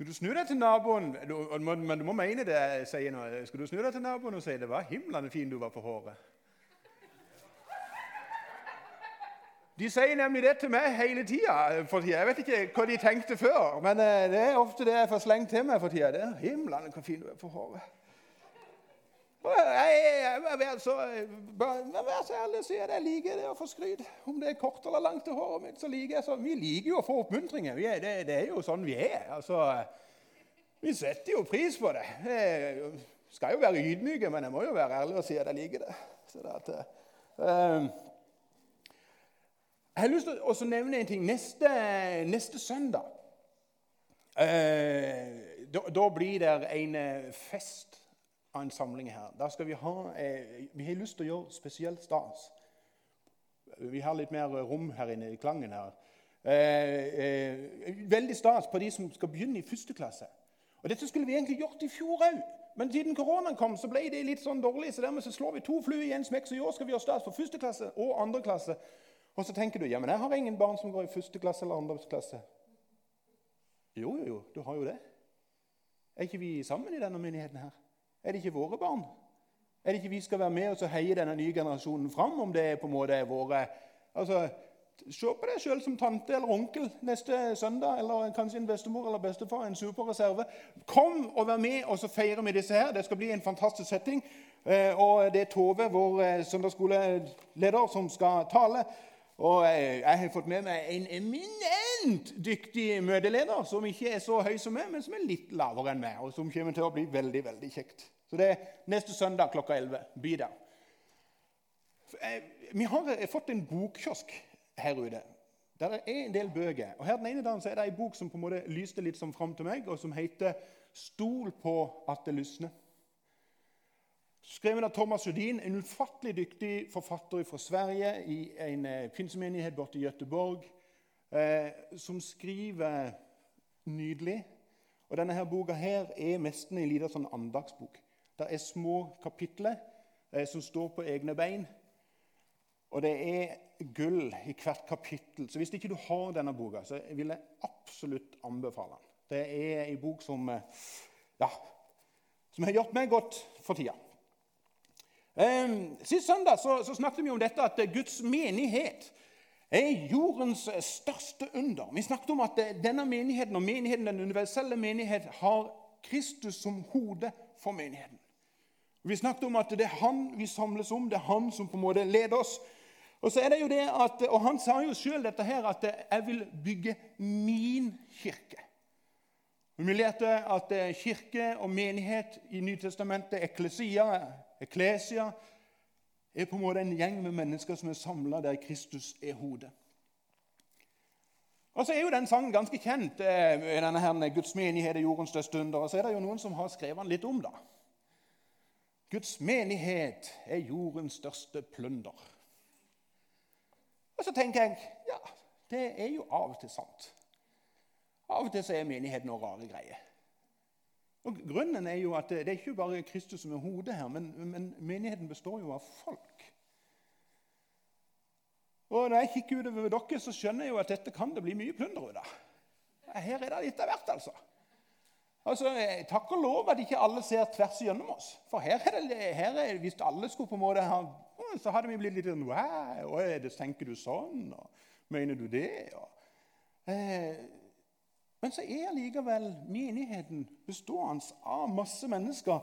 Skal du snu deg til naboen Men du må mene det jeg sier nå. Skal du snu deg til naboen og si det var himlende fin du var på håret? De sier nemlig det til meg hele tida. Jeg vet ikke hva de tenkte før, men eh, det er ofte det jeg får slengt til meg for tida. Himlende hvor fin du er på håret. Jeg, vær så ærlig og si at jeg liker det å få skryt. Om det er kort eller langt til håret mitt, så liker jeg så. Vi liker jo å få oppmuntringer. Er, det, det, er jo sånn vi er. Altså, vi setter jo pris på det. Jeg skal jo være ydmyke, men jeg må jo være ærlig og si at jeg liker det. At, uh, jeg har lyst til å nevne en ting. Neste, neste søndag uh, da, da, blir det en fest av en samling her. Der skal Vi ha, eh, vi har lyst til å gjøre spesielt stas. Vi har litt mer rom her inne i klangen. her. Eh, eh, veldig stas på de som skal begynne i første klasse. Og Dette skulle vi egentlig gjort i fjor òg, men siden koronaen kom, så ble det litt sånn dårlig. Så dermed så slår vi to fluer i en smekk. Så i år skal vi gjøre stas for første klasse og andre klasse. Og så tenker du ja, men jeg har ingen barn som går i første klasse eller andre klasse. Jo, jo, jo, du har jo det. Er ikke vi sammen i denne menigheten her? Er det ikke våre barn? Er det ikke vi skal være med og heie denne nye generasjonen fram? om det er på en måte våre... Altså, Se på deg sjøl som tante eller onkel neste søndag, eller kanskje en bestemor eller bestefar. en superreserve. Kom og vær med, og så feirer vi disse her. Det skal bli en fantastisk setting. Eh, og Det er Tove, vår eh, søndagsskoleleder, som skal tale. Og jeg har fått med meg en eminent dyktig møteleder som ikke er så høy som meg, men som er litt lavere enn meg, og som kommer til å bli veldig veldig kjekt. Så det er neste søndag klokka 11. Be der. Eh, vi har eh, fått en bokkiosk her ute. Der er en del bøker. Og her Den ene dagen så er det en bok som på en måte lyste litt som fram til meg, og som heter 'Stol på at det lysner'. Skrevet av Thomas Judin, en ufattelig dyktig forfatter fra Sverige i en eh, pinsemenighet borte i Göteborg, eh, som skriver nydelig. Og Denne her boka her er nesten en liten sånn andagsbok. Det er små kapitler eh, som står på egne bein. Og det er gull i hvert kapittel. Så hvis ikke du har denne boka, så vil jeg absolutt anbefale den. Det er en bok som, eh, ja, som har gjort meg godt for tida. Sist søndag så, så snakket vi om dette at Guds menighet er jordens største under. Vi snakket om at denne menigheten og menigheten, den universelle menighet har Kristus som hode for menigheten. Vi snakket om at det er han vi samles om, det er han som på en måte leder oss. Og så er det jo det at, og Han sa jo sjøl dette her, at 'jeg vil bygge min kirke'. Vi lærte at kirke og menighet i Nytestamentet, eklesia, Eklesia er på en måte en gjeng med mennesker som er samla der Kristus er hodet. Og så er jo den sangen ganske kjent. Eh, denne her, 'Guds menighet er jordens største under'. Og så er det jo noen som har skrevet den litt om. da. Guds menighet er jordens største plunder. Og så tenker jeg ja, det er jo av og til sant. Av og til så er menigheten noen rare greier. Og Grunnen er jo at det er ikke bare Kristus som er hodet her, men, men menigheten består jo av folk. Og Når jeg kikker utover dere, så skjønner jeg jo at dette kan det bli mye plunder ut av. Her er det litt av hvert, altså. Altså, Takk og lov at ikke alle ser tvers igjennom oss. For her er det, her er, hvis alle skulle på en måte ha Så hadde vi blitt litt sånn Wow, tenker du sånn? Og, mener du det? Og, eh, men så er likevel menigheten bestående av masse mennesker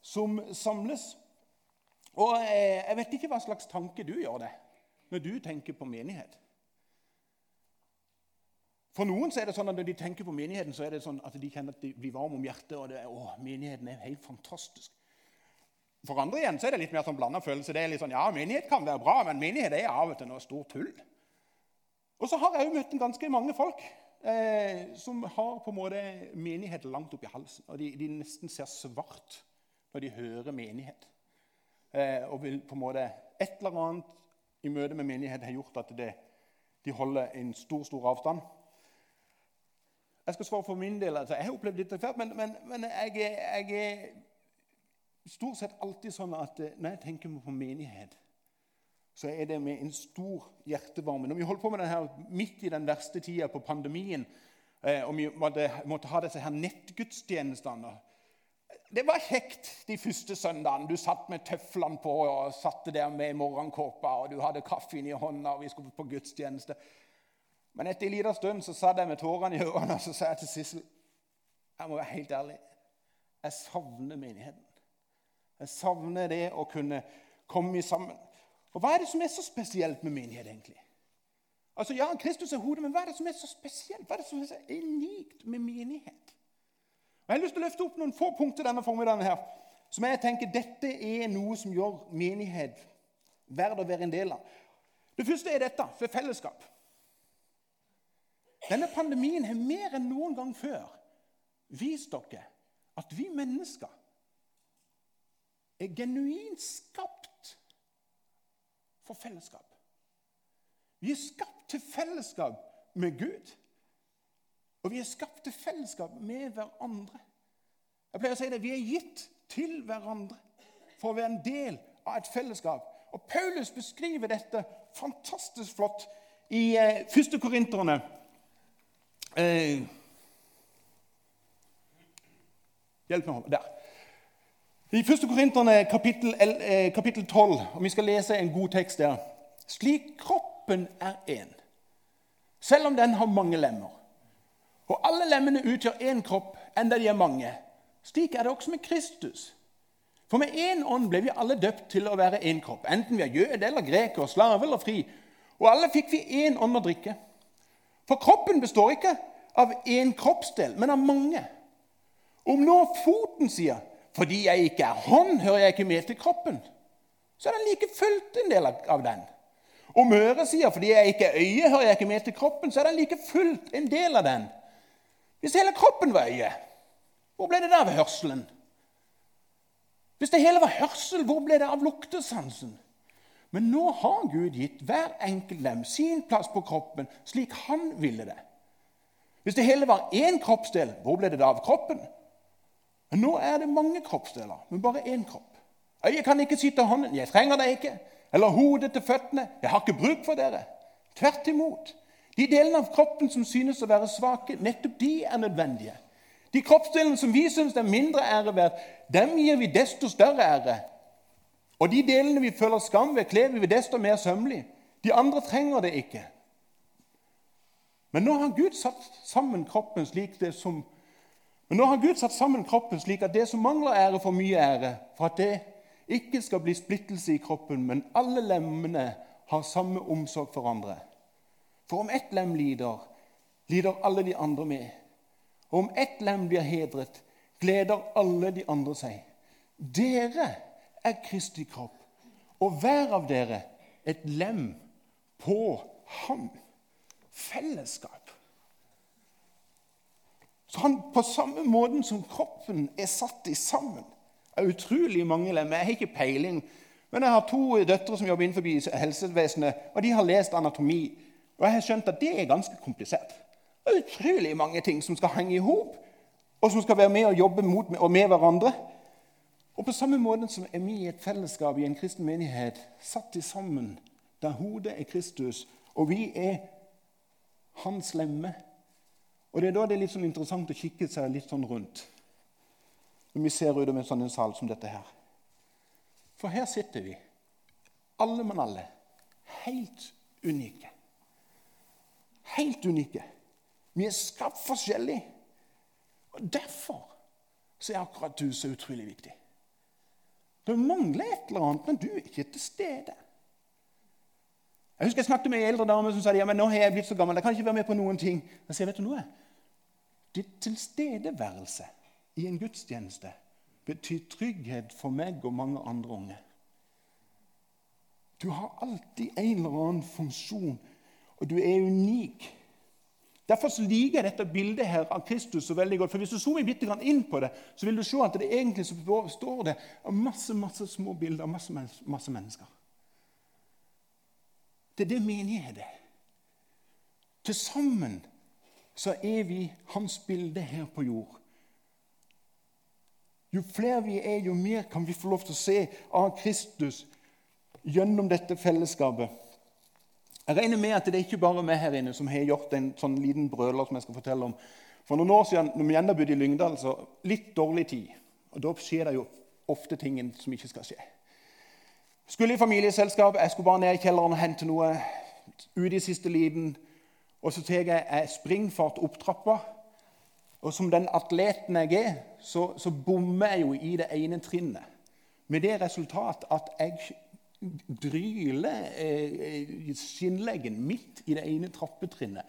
som samles. Og eh, Jeg vet ikke hva slags tanke du gjør det når du tenker på menighet. For noen er det sånn at når de tenker på menigheten, så er det sånn at de kjenner at de blir varme om hjertet. og det, er, å, menigheten er helt fantastisk. For andre igjen så er det litt mer sånn blanda følelse. Det er litt sånn, ja, Menighet kan være bra, men menighet er av og til noe stort tull. Og så har jeg jo møtt ganske mange folk eh, som har på en måte menighet langt oppi halsen. Og de, de, nesten ser svart når de hører menighet. Eh, og vil på en måte Et eller annet i møte med menighet har gjort at det, de holder en stor, stor avstand. Jeg skal svare for min del. altså Jeg har opplevd litt før, men, men, men jeg, jeg, er stort sett alltid sånn at eh, når jeg tenker på menighet så er det med en stor hjertevarme. Når vi holdt på med denne midt i den verste tida på pandemien, Eh, og vi måtte, ha disse her nettgudstjenestene. Det var kjekt de første søndagene. Du satt med tøflene på og satte der med morgenkåpa, og du hadde kaffen i hånda, og vi skulle på gudstjeneste. Men etter en liten stund så satt jeg med tårene i ørene og så sa jeg til Sissel Jeg må være helt ærlig. Jeg savner menigheten. Jeg savner det å kunne komme sammen. Og Hva er det som er så spesielt med menighet, egentlig? Altså, Ja, Kristus er hodet, men hva er det som er så spesielt? Hva er det som er så unikt med menighet? Og Jeg har lyst til å løfte opp noen få punkter denne formiddagen her, som jeg tenker dette er noe som gjør menighet verdt å være en del av. Det første er dette for fellesskap. Denne pandemien har mer enn noen gang før vist dere at vi mennesker er genuint skapt for fellesskap. Vi er skapt til fellesskap med Gud. Og vi er skapt til fellesskap med hverandre. Jeg pleier å si det, Vi er gitt til hverandre for å være en del av et fellesskap. Og Paulus beskriver dette fantastisk flott i eh, 1. Korinterne Eh, hjelp meg. å holde Der. I 1. Korinterne kapittel, eh, kapittel 12, og vi skal lese en god tekst der. Slik kroppen er én, selv om den har mange lemmer. Og alle lemmene utgjør én kropp, enda de er mange. Slik er det også med Kristus. For med én ånd ble vi alle døpt til å være én kropp, enten vi er jøde eller greker, slave eller fri. Og alle fikk vi én ånd å drikke. For kroppen består ikke av én kroppsdel, men av mange. Om nå foten sier 'fordi jeg ikke er hånd, hører jeg ikke med til kroppen', så er den like fullt en del av den. Om øret sier 'fordi jeg ikke er øye, hører jeg ikke med til kroppen', så er den like fullt en del av den. Hvis hele kroppen var øye, hvor ble det da av hørselen? Hvis det hele var hørsel, hvor ble det av luktesansen? Men nå har Gud gitt hver enkelt lem sin plass på kroppen slik han ville det. Hvis det hele var én kroppsdel, hvor ble det da av kroppen? Men nå er det mange kroppsdeler, men bare én kropp. Øyet kan ikke sitte hånden. 'Jeg trenger deg ikke.' Eller hodet til føttene. 'Jeg har ikke bruk for dere.' Tvert imot. De delene av kroppen som synes å være svake, nettopp de er nødvendige. De kroppsdelene som vi syns er mindre ære verdt, dem gir vi desto større ære. Og de delene vi føler skam ved, kler vi desto mer sømmelig. De andre trenger det ikke. Men nå har Gud satt sammen kroppen slik det som men nå har Gud satt sammen kroppen slik at det som mangler ære, får mye ære, for at det ikke skal bli splittelse i kroppen, men alle lemmene har samme omsorg for andre. For om ett lem lider, lider alle de andre med. Og om ett lem blir hedret, gleder alle de andre seg. Dere er Kristi kropp, og hver av dere et lem på ham. Fellesskap. Så han, På samme måten som kroppen er satt i sammen av utrolig mange lemmer Jeg har ikke peiling, men jeg har to døtre som jobber innenfor helsevesenet, og de har lest anatomi. Og jeg har skjønt at det er ganske komplisert. Det er utrolig mange ting som skal henge i hop, og som skal være med og jobbe mot og med hverandre. Og på samme måte som er vi i et fellesskap i en kristen menighet satt i sammen, der hodet er Kristus, og vi er hans lemme. Og Det er da det er litt sånn interessant å kikke seg litt sånn rundt når vi ser utover en sånn sal som dette her. For her sitter vi, alle mann alle, helt unike. Helt unike. Vi er skapt forskjellig. Og Derfor så er akkurat du så utrolig viktig. Det mangler et eller annet, men du er ikke til stede. Jeg husker jeg snakket med ei eldre dame som sa ja, men nå har jeg blitt så gammel. jeg kan ikke være med på noen ting. Jeg sier, vet du noe? Ditt tilstedeværelse i en gudstjeneste betyr trygghet for meg og mange andre unge. Du har alltid en eller annen funksjon, og du er unik. Derfor liker jeg dette bildet her av Kristus så veldig godt. For Hvis du zoomer litt inn på det, så vil du se at det egentlig står det av masse masse små bilder av masse, masse mennesker. Det er det menighet er. Til sammen så er vi hans bilde her på jord. Jo flere vi er, jo mer kan vi få lov til å se av Kristus gjennom dette fellesskapet. Jeg regner med at det er ikke bare meg her inne som har gjort en sånn liten brøler som jeg skal fortelle om. For noen år siden når vi enda bodde i Lyngdal, så litt dårlig tid. Og Da skjer det jo ofte ting som ikke skal skje. Skulle i familieselskap, jeg skulle bare ned i kjelleren og hente noe. Ut i siste liten. Og så tar jeg springfart opp trappa. Og som den atleten jeg er, så, så bommer jeg jo i det ene trinnet. Med det resultat at jeg dryler eh, skinnleggen midt i det ene trappetrinnet.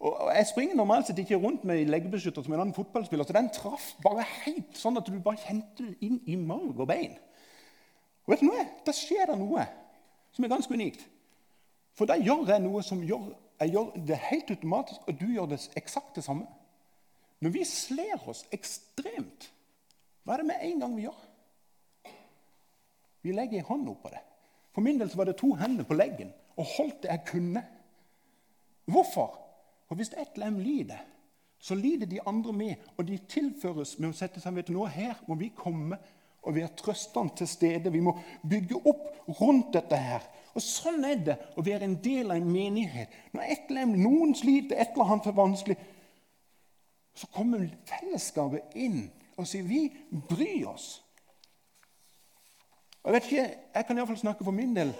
Og Jeg springer normalt sett ikke rundt med leggebeskytter som en annen fotballspiller. Så den traff bare helt sånn at du bare kjente det inn i marg og bein. Og vet du noe? Da skjer det noe som er ganske unikt. For da gjør jeg noe som gjør, jeg gjør det helt automatisk, og du gjør det eksakt det samme. Når vi sler oss ekstremt, hva er det med en gang vi gjør? Vi legger en hånd oppå det. For min del var det to hender på leggen og holdt det jeg kunne. Hvorfor? For hvis ett lem lider, så lider de andre med, og de tilføres med å sette seg vet du nå, Her må vi komme og være trøstende til stede. Vi må bygge opp rundt dette her. Og Sånn er det å være en del av en menighet. Når eller noen sliter, et eller annet er vanskelig, så kommer fellesskapet inn og sier vi bryr oss. Jeg vet ikke, jeg kan iallfall snakke for min del.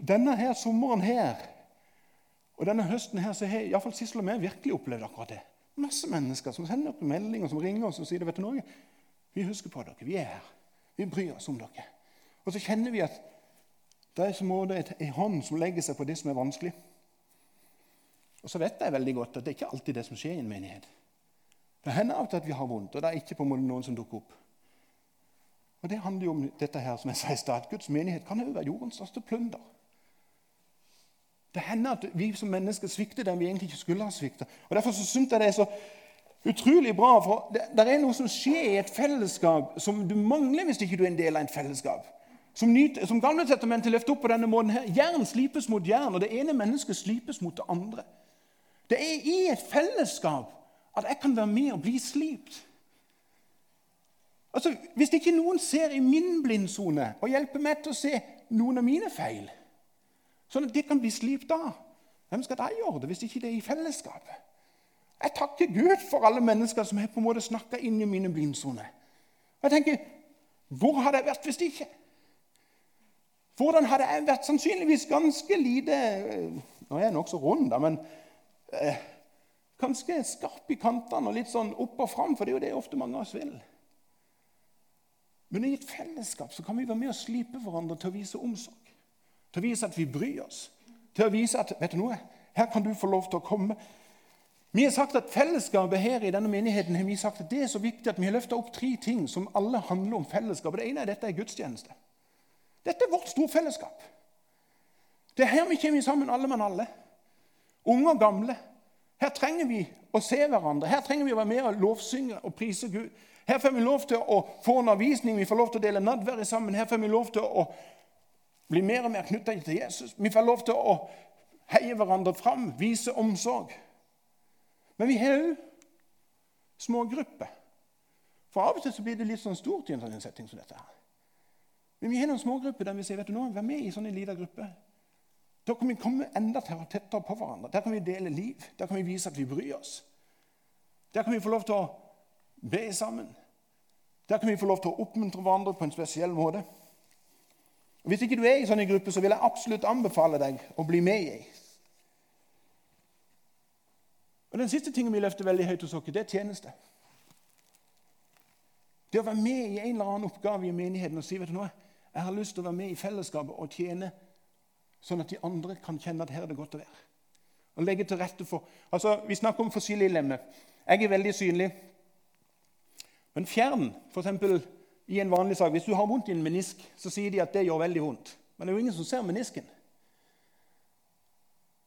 Denne her sommeren her og denne høsten her, så har iallfall Sissel og jeg virkelig opplevd akkurat det. Masse mennesker som sender opp meldinger, som ringer oss og sier vet du noe? Vi husker på dere. Vi er her. Vi bryr oss om dere. Og så kjenner vi at det er som en hånd som legger seg på det som er vanskelig. Og så vet jeg veldig godt at det er ikke alltid det som skjer i en menighet. Det hender av og til at vi har vondt, og det er ikke på en måte noen som dukker opp. Og Det handler jo om dette her, som jeg sa i stad. Guds menighet kan jo være jordens største plunder. Det hender at vi som mennesker svikter der vi egentlig ikke skulle ha svikta. Derfor så syns jeg det er så utrolig bra. For det, det, er noe som skjer i et fellesskap som du mangler hvis ikke du er en del av et fellesskap. Som, nyt, som Gamle testamentet løfter opp på denne måten her. Jern slipes mot jern, og det ene mennesket slipes mot det andre. Det er i et fellesskap at jeg kan være med og bli slipt. Altså, Hvis ikke noen ser i min blindsone og hjelper meg til å se noen av mine feil, Sånn at de kan bli slipt av. Hvem skal da gjøre det hvis ikke det er i fellesskapet? Jeg takker Gud for alle mennesker som har på en måte snakka inn i mine blindsoner. Jeg tenker, Hvor hadde jeg vært hvis ikke? Hvordan hadde jeg vært? Sannsynligvis ganske lite eh, Nå er jeg nokså rund, da, men eh, ganske skarp i kantene og litt sånn opp og fram, for det er jo det ofte mange av oss vil. Men i et fellesskap så kan vi være med og slipe hverandre til å vise omsorg. Til å vise at vi bryr oss. Til å vise at vet du noe, her kan du få lov til å komme. Vi har sagt at Fellesskapet her i denne menigheten har vi sagt at det er så viktig at vi har løfta opp tre ting som alle handler om fellesskap. Det ene er dette er gudstjeneste. Dette er vårt storfellesskap. Det er her vi kommer sammen, alle mann alle. Unge og gamle. Her trenger vi å se hverandre. Her trenger vi å være med og lovsynge og prise Gud. Her får vi lov til å få en avvisning, vi får lov til å dele nadvære sammen. Her får vi lov til å bli mer og mer knytta til Jesus. Vi får lov til å heie hverandre fram, vise omsorg. Men vi har òg smågrupper. For av og til så blir det litt sånn stort i en sånn setting som dette. her. Men vi har noen smågrupper der vi sier vet du nå, vær med i sånne liten gruppe. Da kan vi komme enda tettere på hverandre. Der kan vi dele liv. Der kan vi vise at vi bryr oss. Der kan vi få lov til å be sammen. Der kan vi få lov til å oppmuntre hverandre på en spesiell måte. Hvis ikke du er i sånne grupper, så vil jeg absolutt anbefale deg å bli med i. Og Den siste tingen vi løfter veldig høyt hos oss, det er tjeneste. Det å være med i en eller annen oppgave i menigheten og si vet du noe, jeg har lyst til å være med i fellesskapet og tjene, sånn at de andre kan kjenne at her er det godt å være. Og legge til rette for, altså Vi snakker om forskjellige lemmer. Jeg er veldig synlig. Men fjern f.eks i en vanlig sak, Hvis du har vondt i en menisk, så sier de at det gjør veldig vondt. Men det er jo ingen som ser menisken.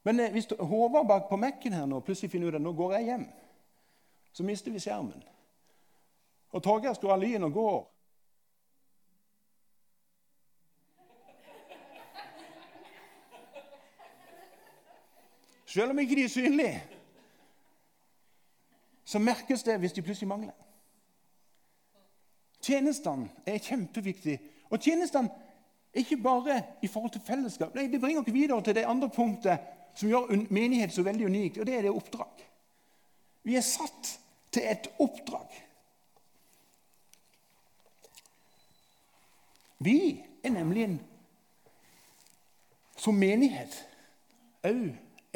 Men eh, hvis Håvard bak på Mac-en her nå plutselig finner ut at nå går jeg hjem, så mister vi skjermen. Og Torgeir skrur av lyn og går. Selv om ikke de er synlige, så merkes det hvis de plutselig mangler. Tjenestene er kjempeviktige. Og tjenestene ikke bare i forhold til fellesskap. Nei, Det bringer oss videre til det andre punktet som gjør menighet så veldig unikt, og det er det oppdrag. Vi er satt til et oppdrag. Vi er nemlig en, som menighet òg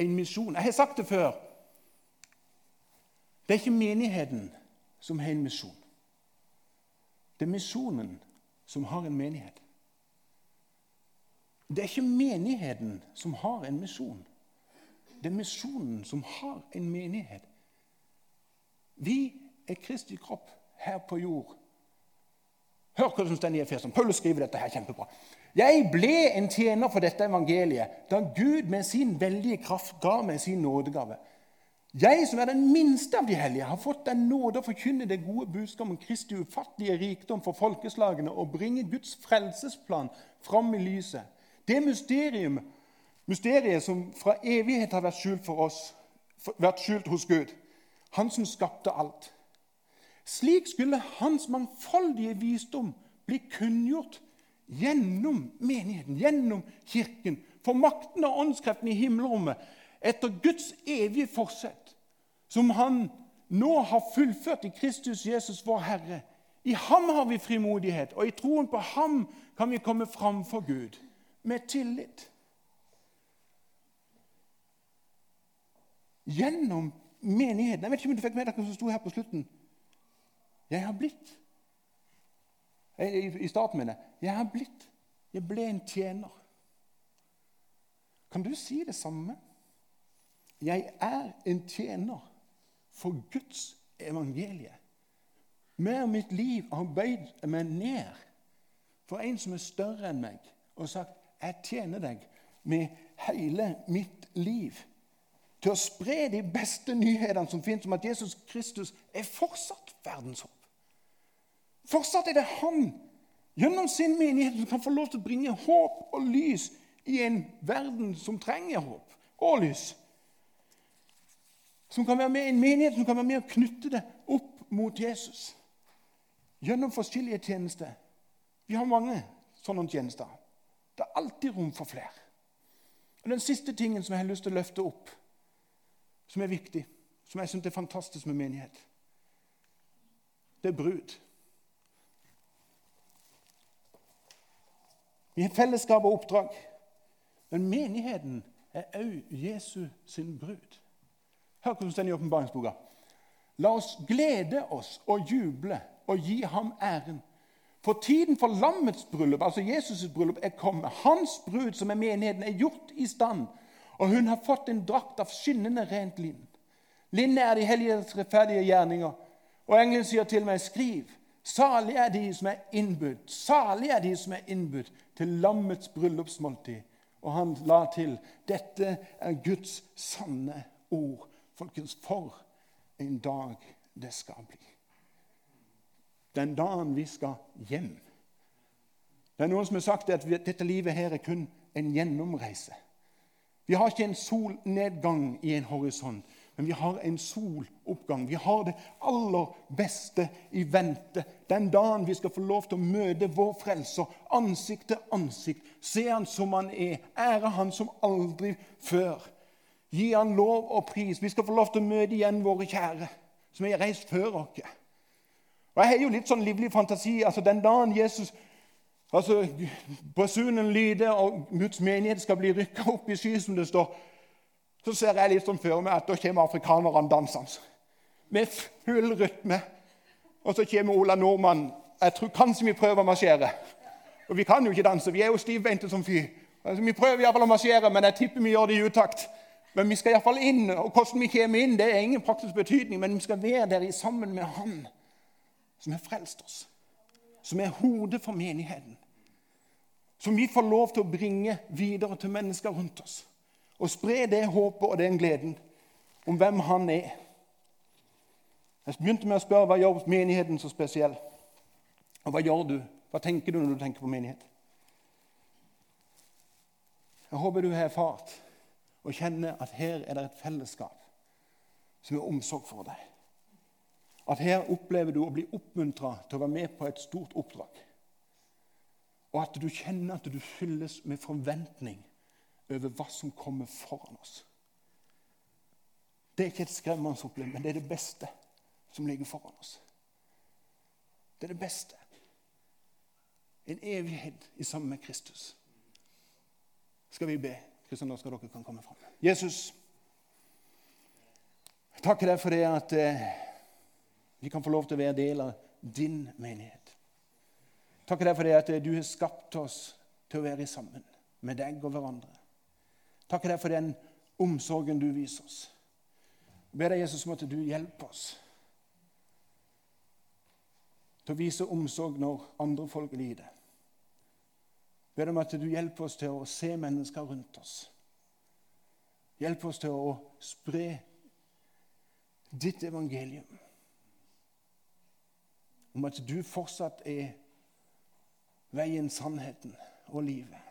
en misjon. Jeg har sagt det før. Det er ikke menigheten som har en misjon. Det er misjonen som har en menighet. Det er ikke menigheten som har en misjon. Er misjonen som har en menighet. Vi er Kristi kropp her på jord. Hør hva som står i Efeson. Paulus skriver dette her kjempebra. Jeg ble en tjener for dette evangeliet da Gud med sin veldige kraft ga meg sin nådegave. Jeg som er den minste av de hellige, har fått den nåde å forkynne det gode budskap om Kristi ufattelige rikdom for folkeslagene og bringe Guds frelsesplan fram i lyset. Det mysterium, mysteriet som fra evighet har vært skjult for oss, vært skjult hos Gud, han som skapte alt. Slik skulle hans mangfoldige visdom bli kunngjort gjennom menigheten, gjennom kirken, for makten og åndskreftene i himmelrommet etter Guds evige forsett, som Han nå har fullført i Kristus Jesus, vår Herre. I ham har vi frimodighet, og i troen på ham kan vi komme fram for Gud med tillit. Gjennom menigheten Jeg vet ikke om du fikk med dere som sto her på slutten. Jeg har blitt i starten med det. Jeg har blitt. Jeg ble en tjener. Kan du si det samme? Jeg er en tjener for Guds evangelie. Med mitt liv arbeidet meg ned for en som er større enn meg, og sagt 'Jeg tjener deg med hele mitt liv' til å spre de beste nyhetene som finnes om at Jesus Kristus er fortsatt verdens håp. Fortsatt er det han, gjennom sin menighet, som kan få lov til å bringe håp og lys i en verden som trenger håp og lys. Som kan være med i en menighet som kan være med å knytte det opp mot Jesus. Gjennom forskjellige tjenester. Vi har mange sånne tjenester. Det er alltid rom for flere. Og Den siste tingen som jeg har lyst til å løfte opp, som er viktig, som jeg syns er fantastisk med menighet, det er brud. Vi har fellesskap og oppdrag. Men menigheten er òg Jesu sin brud. Hør hvordan det står i åpenbaringsboka. La oss glede oss og juble og gi ham æren. For tiden for lammets bryllup, altså Jesus' bryllup, er kommet. Hans brud, som er menigheten, er gjort i stand, og hun har fått en drakt av skinnende rent linn. Linnet er de helliges rettferdige gjerninger. Og engelen sier til meg, skriv. Salig er de som er innbudt, salig er de som er innbudt til lammets bryllupsmåltid. Og han la til dette er Guds sanne ord. Folkens, for en dag det skal bli. Den dagen vi skal hjem. Det er Noen som har sagt at dette livet her er kun en gjennomreise. Vi har ikke en solnedgang i en horisont. Men vi har en soloppgang. Vi har det aller beste i vente. Den dagen vi skal få lov til å møte vår frelser ansikt til ansikt. Se han som han er. Ære han som aldri før. Gi han lov og pris. Vi skal få lov til å møte igjen våre kjære, som har reist før oss. Og Jeg har jo litt sånn livlig fantasi. altså Den dagen Jesus altså Basunen lyder, og Guds menighet skal bli rykka opp i sky, som det står så ser jeg litt sånn for meg at da kommer afrikanerne dansende med full rytme. Og så kommer Ola Nordmann. Jeg tror kanskje vi prøver å marsjere. Og vi kan jo ikke danse, vi er jo stivbeinte som fy. Altså, vi prøver iallfall å marsjere, men jeg tipper vi gjør det i utakt. Men vi skal iallfall inn. Og hvordan vi kommer inn, det er ingen praktisk betydning, men vi skal være der sammen med Han som har frelst oss. Som er hodet for menigheten. Som vi får lov til å bringe videre til mennesker rundt oss og spre det håpet og den gleden om hvem han er. Jeg begynte med å spørre hva gjør menigheten så spesiell. Og hva gjør du? Hva tenker du når du tenker på menighet? Jeg håper du har erfart og kjenner at her er det et fellesskap som er omsorg for deg. At her opplever du å bli oppmuntra til å være med på et stort oppdrag. Og at du kjenner at du fylles med forventning over hva som kommer foran oss. Det er ikke et skremmende opplevelse, men det er det beste som ligger foran oss. Det er det beste. En evighet i sammen med Kristus. Skal vi be? Kristian, da skal dere kan komme fram. Jesus, jeg takker deg for det at eh, vi kan få lov til å være del av din menighet. Takk for det at du har skapt oss til å være sammen med deg og hverandre. Takk for den omsorgen du viser oss. Jeg ber deg, Jesus, om at du hjelper oss til å vise omsorg når andre folk lider. Jeg ber om at du hjelper oss til å se mennesker rundt oss. Hjelp oss til å spre ditt evangelium. Om at du fortsatt er veien, sannheten og livet.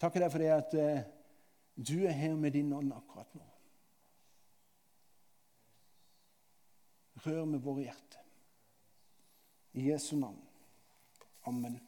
Takker deg for det at eh, du er her med din ånd akkurat nå. Rør med våre hjerter. I Jesu navn. Amen.